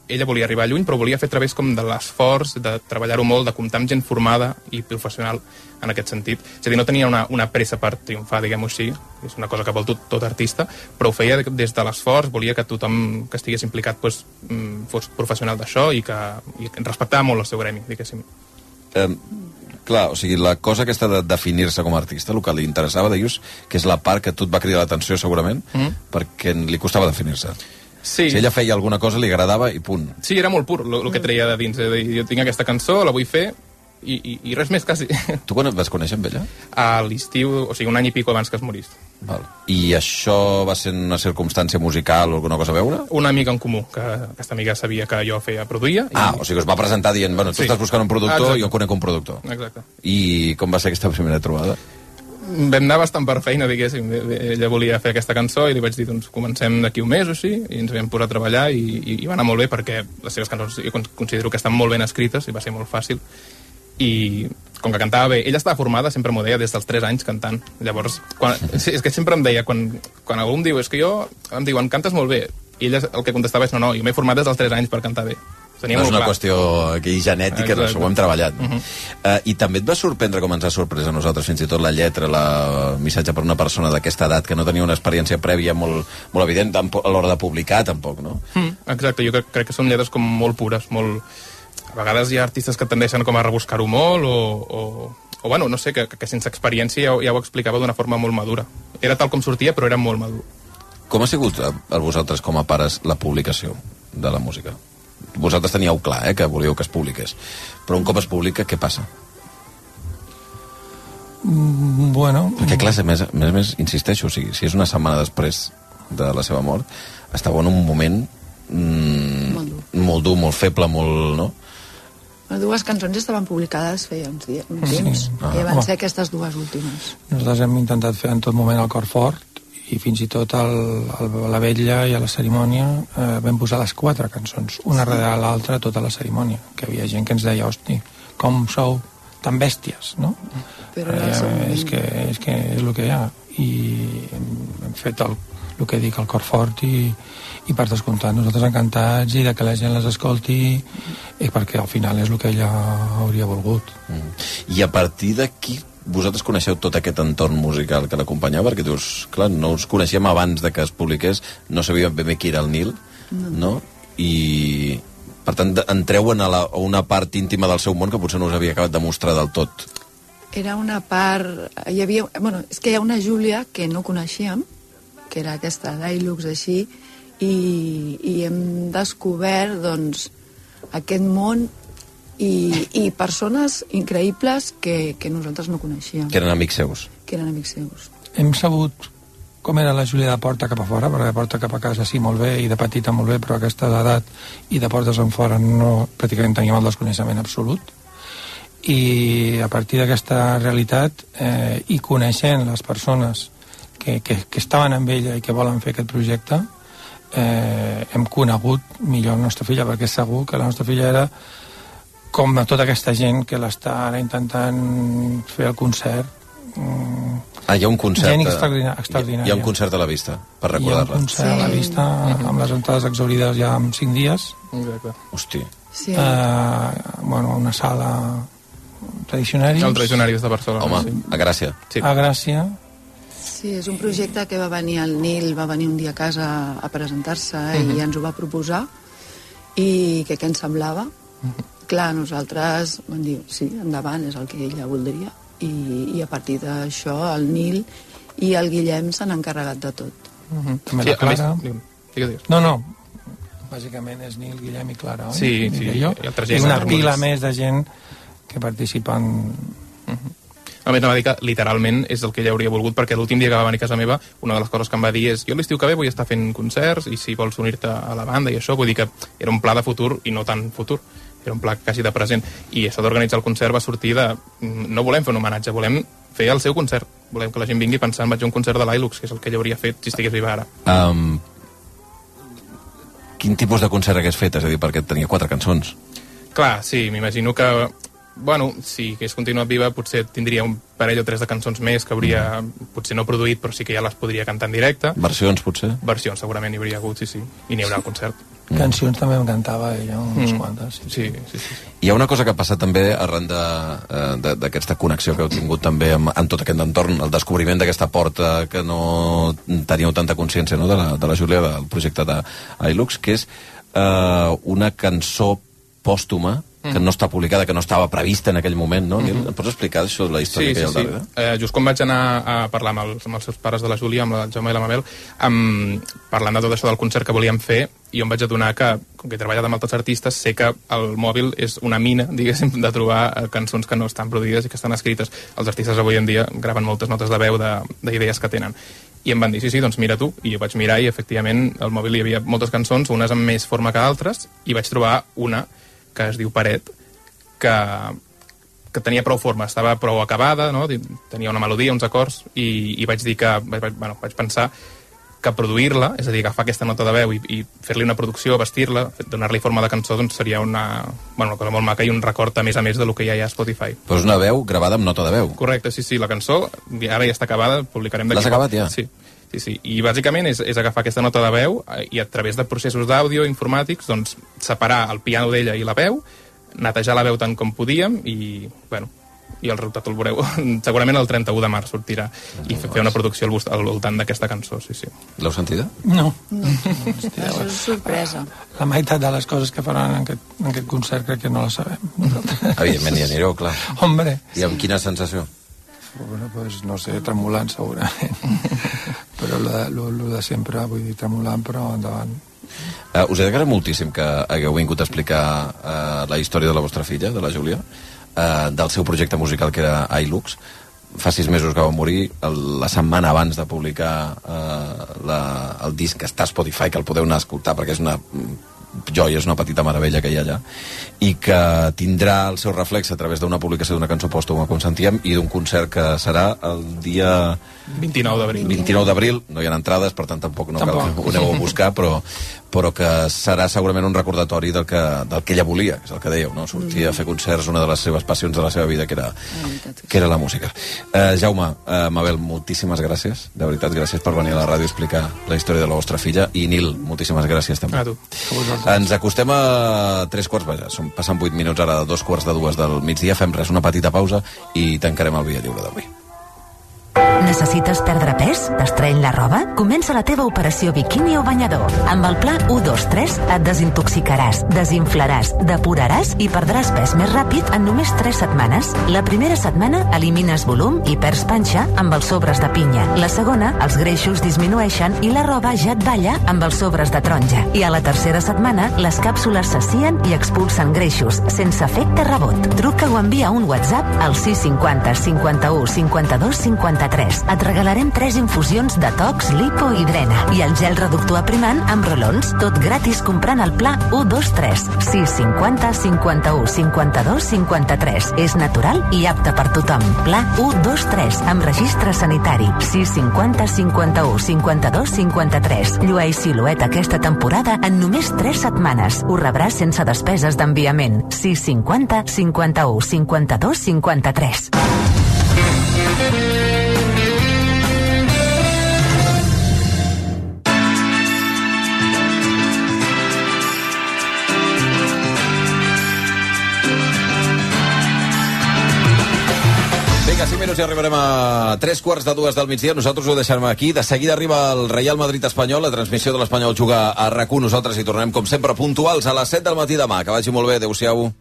ella volia arribar lluny, però volia fer a través com de l'esforç, de treballar-ho molt, de comptar amb gent formada i professional en aquest sentit. És a dir, no tenia una, una pressa per triomfar, diguem-ho així, és una cosa que vol tot, tot artista, però ho feia des de l'esforç, volia que tothom que estigués implicat pues, mm, fos professional d'això i que i respectava molt el seu gremi, diguéssim. Eh, clar, o sigui, la cosa aquesta de definir-se com a artista, el que li interessava, deius, que és la part que et va cridar l'atenció segurament, Mm. perquè li costava definir-se. Sí. Si ella feia alguna cosa, li agradava i punt. Sí, era molt pur, el, que treia de dins. Dir, jo tinc aquesta cançó, la vull fer, i, i, i res més, quasi. [laughs] Tu quan et vas conèixer amb ella? A l'estiu, o sigui, un any i pico abans que es morís. Val. I això va ser una circumstància musical o alguna cosa a veure? Una amiga en comú, que aquesta amiga sabia que jo feia, produïa. I... Ah, o sigui, us va presentar dient, bueno, tu Sí. estàs buscant un productor, Exacte. jo conec un productor. Exacte. I com va ser aquesta primera trobada? Vam anar bastant per feina, diguéssim. Ella volia fer aquesta cançó i li vaig dir, doncs, comencem d'aquí un mes o així, i ens vam posar a treballar i, i, i va anar molt bé perquè les seves cançons jo con- considero que estan molt ben escrites i va ser molt fàcil. I com que cantava bé, ella estava formada, sempre m'ho deia, des dels 3 anys cantant. Llavors, quan, és que sempre em deia, quan, quan algú em diu, és que jo, em diuen, cantes molt bé, i ella el que contestava és, no, no, jo m'he format des dels 3 anys per cantar bé. Tenia no és una clar. qüestió aquí genètica, Exacte. això ho hem treballat. Mhm. uh, I també et va sorprendre com ens ha sorprès a nosaltres, fins i tot la lletra, la el missatge per una persona d'aquesta edat que no tenia una experiència prèvia molt, molt evident a l'hora de publicar, tampoc, no? Mm, exacte, jo crec, crec que són lletres com molt pures, molt... A vegades hi ha artistes que tendeixen com a rebuscar-ho molt o, o, o bueno, no sé, que, que sense experiència ja, ja ho explicava d'una forma molt madura. Era tal com sortia, però era molt madur. Com ha sigut a, a vosaltres com a pares la publicació de la música? Vosaltres teníeu clar, eh, que volíeu que es publiqués. Però un cop es publica, què passa? Mm, bueno... Perquè, clar, a més, a més, a més, insisteixo, o sigui, si és una setmana després de la seva mort, estava en un moment mm, Molt dur. molt dur, molt feble, molt... No? Les dues cançons estaven publicades feia uns, dies, uns Sí. temps, Ah. i van ser aquestes dues últimes. Nosaltres hem intentat fer en tot moment el cor fort i fins i tot el, el, a la vetlla i a la cerimònia eh, vam posar les quatre cançons, una darrere l'altra tota la cerimònia, que hi havia gent que ens deia, hosti, com sou tan bèsties, no? Però Eh, moment. és, que, és que és el que hi ha i hem, hem fet el, el que dic, el cor fort i, i per descomptat nosaltres encantats i de que la gent les escolti i perquè al final és el que ella hauria volgut Mm. I a partir d'aquí vosaltres coneixeu tot aquest entorn musical que l'acompanyava, perquè dius, clar, no us coneixíem abans de que es publiqués, no sabíem ben bé qui era el Nil, No. no? I, per tant, entreu en a, la, a una part íntima del seu món que potser no us havia acabat de mostrar del tot. Era una part... Hi havia, bueno, és que hi ha una Júlia que no coneixíem, que era aquesta d'Ailux així, i, i hem descobert, doncs, aquest món i, i persones increïbles que, que nosaltres no coneixíem, Que eren amics seus. que eren amics seus. hem sabut com era la Júlia de porta cap a fora, perquè de porta cap a casa sí, molt bé, i de petita molt bé, però aquesta d'edat i de portes en fora no, pràcticament teníem el desconeixement absolut. I a partir d'aquesta realitat eh, i coneixent les persones que, que, que estaven amb ella i que volen fer aquest projecte, eh, hem conegut millor la nostra filla, perquè és segur que la nostra filla era com a tota aquesta gent que l'està ara intentant fer el concert mm, Ah, hi ha un concert... Gent eh, extraordinà- Hi ha extraordinària. un concert a la vista, per Hi ha un recordar-la. concert a la vista amb les entrades exaurides ja en 5 dies. Exacte. Hosti. Sí. Eh, bueno, una sala tradicionaris. El Tradicionaris de Barcelona. Home, sí. a Gràcia. Sí. A Gràcia. Sí, és un projecte que va venir el Nil, va venir un dia a casa a presentar-se Mhm. i ens ho va proposar i que què ens semblava. Mhm. Clar, nosaltres vam dir, sí, endavant, és el que ella voldria i, i a partir d'això el Nil i el Guillem s'han encarregat de tot. Mhm. També Sí, la més, Clara. digues, digues. No, no. Bàsicament és Nil, Guillem i Clara, oi? Sí, sí, Jo. i altra I una altres pila més de gent que participen... A més, anava a dir que literalment és el que ella hauria volgut, perquè l'últim dia que va venir a casa meva, una de les coses que em va dir és jo l'estiu que ve vull estar fent concerts i si vols unir-te a la banda i això, vull dir que era un pla de futur i no tan futur, era un pla quasi de present. I això d'organitzar el concert va sortir de... No volem fer un homenatge, volem fer el seu concert. Volem que la gent vingui pensant vaig a un concert de l'Ilux, que és el que ella hauria fet si estigués viva ara. Um, quin tipus de concert hagués fet? És a dir, perquè tenia quatre cançons. Clar, sí, m'imagino que bueno, si hagués continuat viva potser tindria un parell o tres de cançons més que hauria, potser no produït, però sí que ja les podria cantar en directe. Versions, potser? Versions segurament hi hauria hagut, sí, sí. I n'hi haurà al concert. Cancions també em cantava ella, unes Mm. quantes. Sí. Sí, sí, sí. Hi ha una cosa que ha passat també arran de, eh, d'aquesta connexió que heu tingut també amb, amb tot aquest entorn, el descobriment d'aquesta porta que no teníeu tanta consciència no? de, la, de la Júlia, del projecte d'Ilux, que és eh, una cançó pòstuma que Mm. no està publicada, que no estava prevista en aquell moment, no? Mhm. Em pots explicar això, la història Sí, que hi ha sí, sí. Eh, just quan vaig anar a parlar amb els, amb els seus pares de la Júlia, amb el Jaume i la Mabel, amb, parlant de tot això del concert que volíem fer, i em vaig adonar que, com que he treballat amb altres artistes, sé que el mòbil és una mina, [laughs] diguéssim, de trobar eh, cançons que no estan produïdes i que estan escrites. Els artistes avui en dia graven moltes notes de veu de- d'idees que tenen. I em van dir, sí, sí, doncs mira tu. I jo vaig mirar i, efectivament, al mòbil hi havia moltes cançons, unes amb més forma que altres, i vaig trobar una que es diu Paret, que, que tenia prou forma, estava prou acabada, no? tenia una melodia, uns acords, i, i vaig dir que, vaig, bueno, vaig pensar que produir-la, és a dir, agafar aquesta nota de veu i, i fer-li una producció, vestir-la, donar-li forma de cançó, doncs seria una, bueno, una cosa molt maca i un record a més a més de lo que ja hi ha a Spotify. Però és una veu gravada amb nota de veu. Correcte, sí, sí, la cançó ara ja està acabada, publicarem d'aquí L'has acabat ja? Sí, sí, sí. I bàsicament és, és agafar aquesta nota de veu eh, i a través de processos d'àudio informàtics doncs, separar el piano d'ella i la veu, netejar la veu tant com podíem i, bueno, i el resultat el veureu [laughs] segurament el 31 de març sortirà i fer una producció al, al voltant d'aquesta cançó, sí, sí. L'heu sentida? No. Això és sorpresa. La meitat de les coses que faran en aquest, en aquest concert crec que no les sabem. [laughs] Evidentment hi anireu, clar. Hombre. I amb quina sensació? Bueno, pues, no sé, tremolant segurament. Però de, lo, de sempre, vull dir, tremolant, però endavant. Uh, us d'agradat moltíssim que hagueu vingut a explicar uh, la història de la vostra filla, de la Júlia, uh, del seu projecte musical que era iLux. Fa sis mesos que va morir, el, la setmana abans de publicar uh, la, el disc que està a Spotify, que el podeu anar a escoltar perquè és una mm, joia, és una petita meravella que hi ha allà, i que tindrà el seu reflex a través d'una publicació d'una cançó pòstuma, com sentíem, i d'un concert que serà el dia 29 d'abril. 29 d'abril, no hi ha entrades, per tant tampoc no cal Tampoc. que ho aneu a buscar, però, però que serà segurament un recordatori del que, del que ella volia, que és el que dèieu, no? sortir a fer concerts, una de les seves passions de la seva vida, que era, que era la música. Eh, Jaume, eh, Mabel, moltíssimes gràcies, de veritat, gràcies per venir a la ràdio a explicar la història de la vostra filla, i Nil, moltíssimes gràcies també. A tu. Ens acostem a tres quarts, vaja, som passant vuit minuts ara, dos quarts de dues del migdia, fem res, una petita pausa i tancarem el Via Lliure d'avui. Necessites perdre pes? T'estreny la roba? Comença la teva operació biquini o banyador. Amb el pla 123 et desintoxicaràs, desinflaràs, depuraràs i perdràs pes més ràpid en només 3 setmanes. La primera setmana elimines volum i perds panxa amb els sobres de pinya. La segona, els greixos disminueixen i la roba ja et balla amb els sobres de taronja. I a la tercera setmana, les càpsules s'assien i expulsen greixos, sense efecte rebot. Truca o envia un WhatsApp al 650 51 52 53. Et regalarem 3 infusions de tox, lipo i drena i el gel reductor aprimant amb rolons, tot gratis comprant el pla 123 650 51 52 53. És natural i apte per tothom. Pla 123 amb registre sanitari 650 51 52 53. Llueix silueta aquesta temporada en només 3 setmanes. Ho rebràs sense despeses d'enviament. 650 51 52 53. Minuts i arribarem a 3 quarts de dues del migdia. Nosaltres ho deixarem aquí. De seguida arriba el Real Madrid Espanyol. La transmissió de l'Espanyol juga a rac Nosaltres hi tornem, com sempre, puntuals a les 7 del matí demà. Que vagi molt bé. Adéu-siau.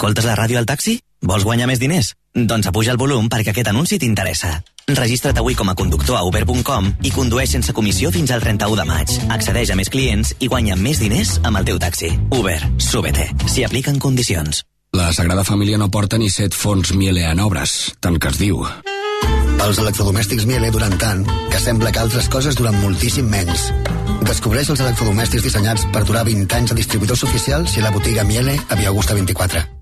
Escoltes la ràdio al taxi? Vols guanyar més diners? Doncs apuja el volum perquè aquest anunci t'interessa. Registra't avui com a conductor a uber.com i condueix sense comissió fins al 31 de maig. Accedeix a més clients i guanya més diners amb el teu taxi. Uber, súbete. S'hi apliquen condicions. La Sagrada Família no porta ni set fons Miele en obres, tant que es diu. Els electrodomèstics Miele duran tant que sembla que altres coses duran moltíssim menys. Descobreix els electrodomèstics dissenyats per durar 20 anys a distribuïdors oficials i a la botiga Miele a Via Augusta 24.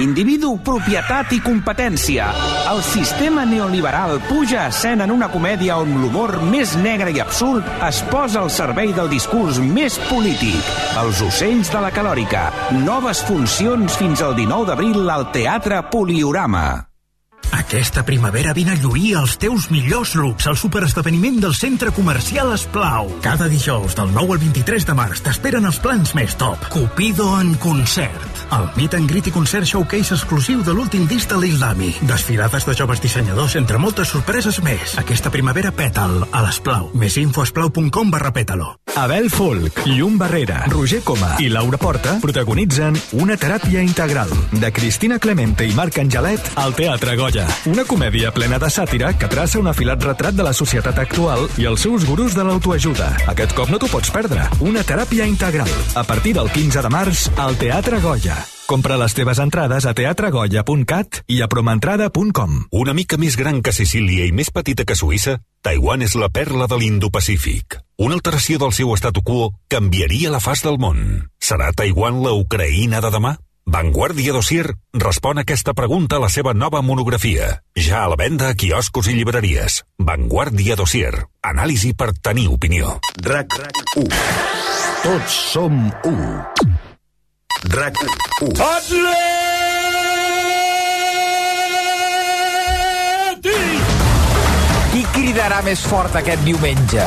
Individu, propietat i competència. El sistema neoliberal puja a escena en una comèdia on l'humor més negre i absurd es posa al servei del discurs més polític. Els ocells de la calòrica. Noves funcions fins al 19 d'abril al Teatre Poliorama. Aquesta primavera vine a lluir els teus millors looks al superesdeveniment del centre comercial Esplau. Cada dijous del 9 al 23 de març t'esperen els plans més top. Cupido en concert. El meet and greet i concert showcase exclusiu de l'últim disc de l'Islami. Desfilades de joves dissenyadors entre moltes sorpreses més. Aquesta primavera pètal a l'Esplau. Més info esplau.com barra pètalo. Abel Folk, Llum Barrera, Roger Coma i Laura Porta protagonitzen Una teràpia integral de Cristina Clemente i Marc Angelet al Teatre Goya. Una comèdia plena de sàtira que traça un afilat retrat de la societat actual i els seus gurus de l'autoajuda. Aquest cop no t'ho pots perdre. Una teràpia integral. A partir del 15 de març al Teatre Goya. Compra les teves entrades a teatregoya.cat i a promentrada.com. Una mica més gran que Sicília i més petita que Suïssa, Taiwan és la perla de l'Indo-Pacífic. Una alteració del seu statu quo canviaria la faç del món. Serà Taiwan la Ucraïna de demà? Vanguardia Dossier respon a aquesta pregunta a la seva nova monografia. Ja a la venda a quioscos i llibreries. Vanguardia Dossier. Anàlisi per tenir opinió. RAC 1. Tots som 1. RAC 1. Qui cridarà més fort aquest diumenge?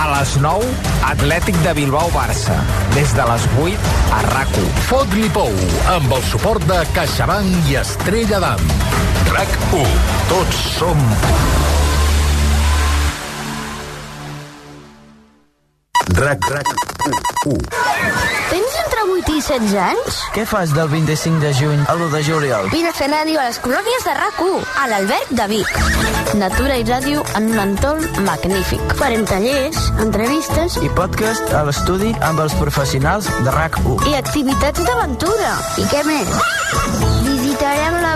A les 9, Atlètic de Bilbao-Barça. Des de les 8, a rac Fot-li pou, amb el suport de CaixaBank i Estrella d'Am. RAC 1. Tots som 1. RAC, RAC 1. Tens 8 i 16 anys? Què fas del 25 de juny a l'1 de juliol? Vine a fer ràdio a les colònies de RAC1, a l'Alberg de Vic. Natura i ràdio en un entorn magnífic. Farem tallers, entrevistes... I podcast a l'estudi amb els professionals de RAC1. I activitats d'aventura. I què més?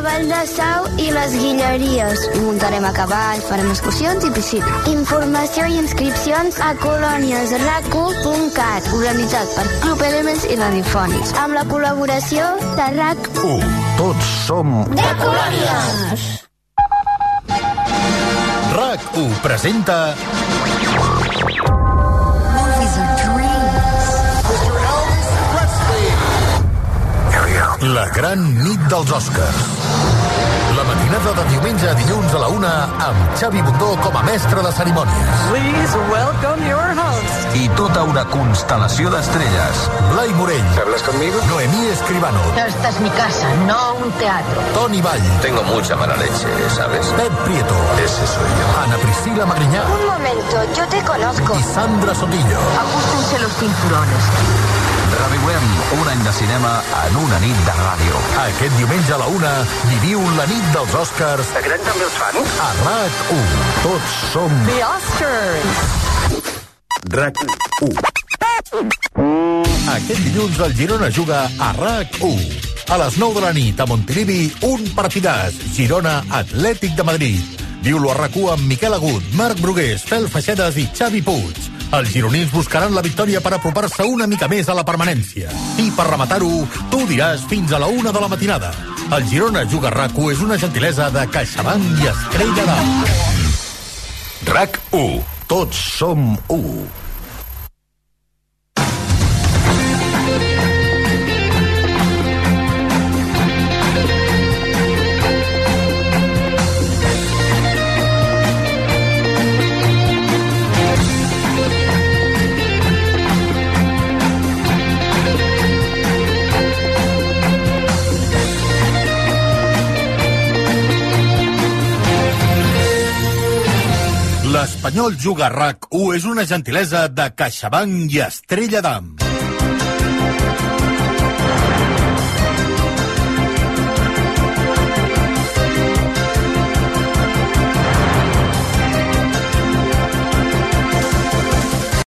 La Vall de Sau i les Guilleries. Muntarem a cavall, farem excursions i piscina. Informació i inscripcions a colòniesrac1.cat, organitzat per Club Elements i Radiofònics, amb la col·laboració de RAC1. Tots som... De Colònies! RAC 1 presenta... La gran nit dels Oscars. La matinada de diumenge a dilluns a la una amb Xavi Bundó com a mestre de cerimònies. Please welcome your host. I tota una constel·lació d'estrelles. Blai Morell. ¿Hablas conmigo? Noemí Escribano. Esta es mi casa, no un teatro. Toni Vall. Tengo mucha mala leche, ¿sabes? Pep Prieto. Ese soy yo. Ana Priscila Magriñá. Un momento, yo te conozco. I Sandra Sotillo. Ajustense los cinturones. Revivem un any de cinema en una nit de ràdio. Aquest diumenge a la una viviu la nit dels Oscars. També els fans? A RAC 1. Tots som... The Oscars. RAC 1. Aquest dilluns el Girona juga a RAC 1. A les 9 de la nit a Montilivi, un partidàs. Girona Atlètic de Madrid. Viu-lo a RAC1 amb Miquel Agut, Marc Brugués, Fel Feixedes i Xavi Puig. Els gironins buscaran la victòria per apropar-se una mica més a la permanència. I per rematar-ho, tu diràs fins a la una de la matinada. El Girona Juga RAC1 és una gentilesa de CaixaBank i Estrella d'Am. RAC 1. Tots som 1. L'Espanyol Juga RAC 1 és una gentilesa de CaixaBank i Estrella d'Am.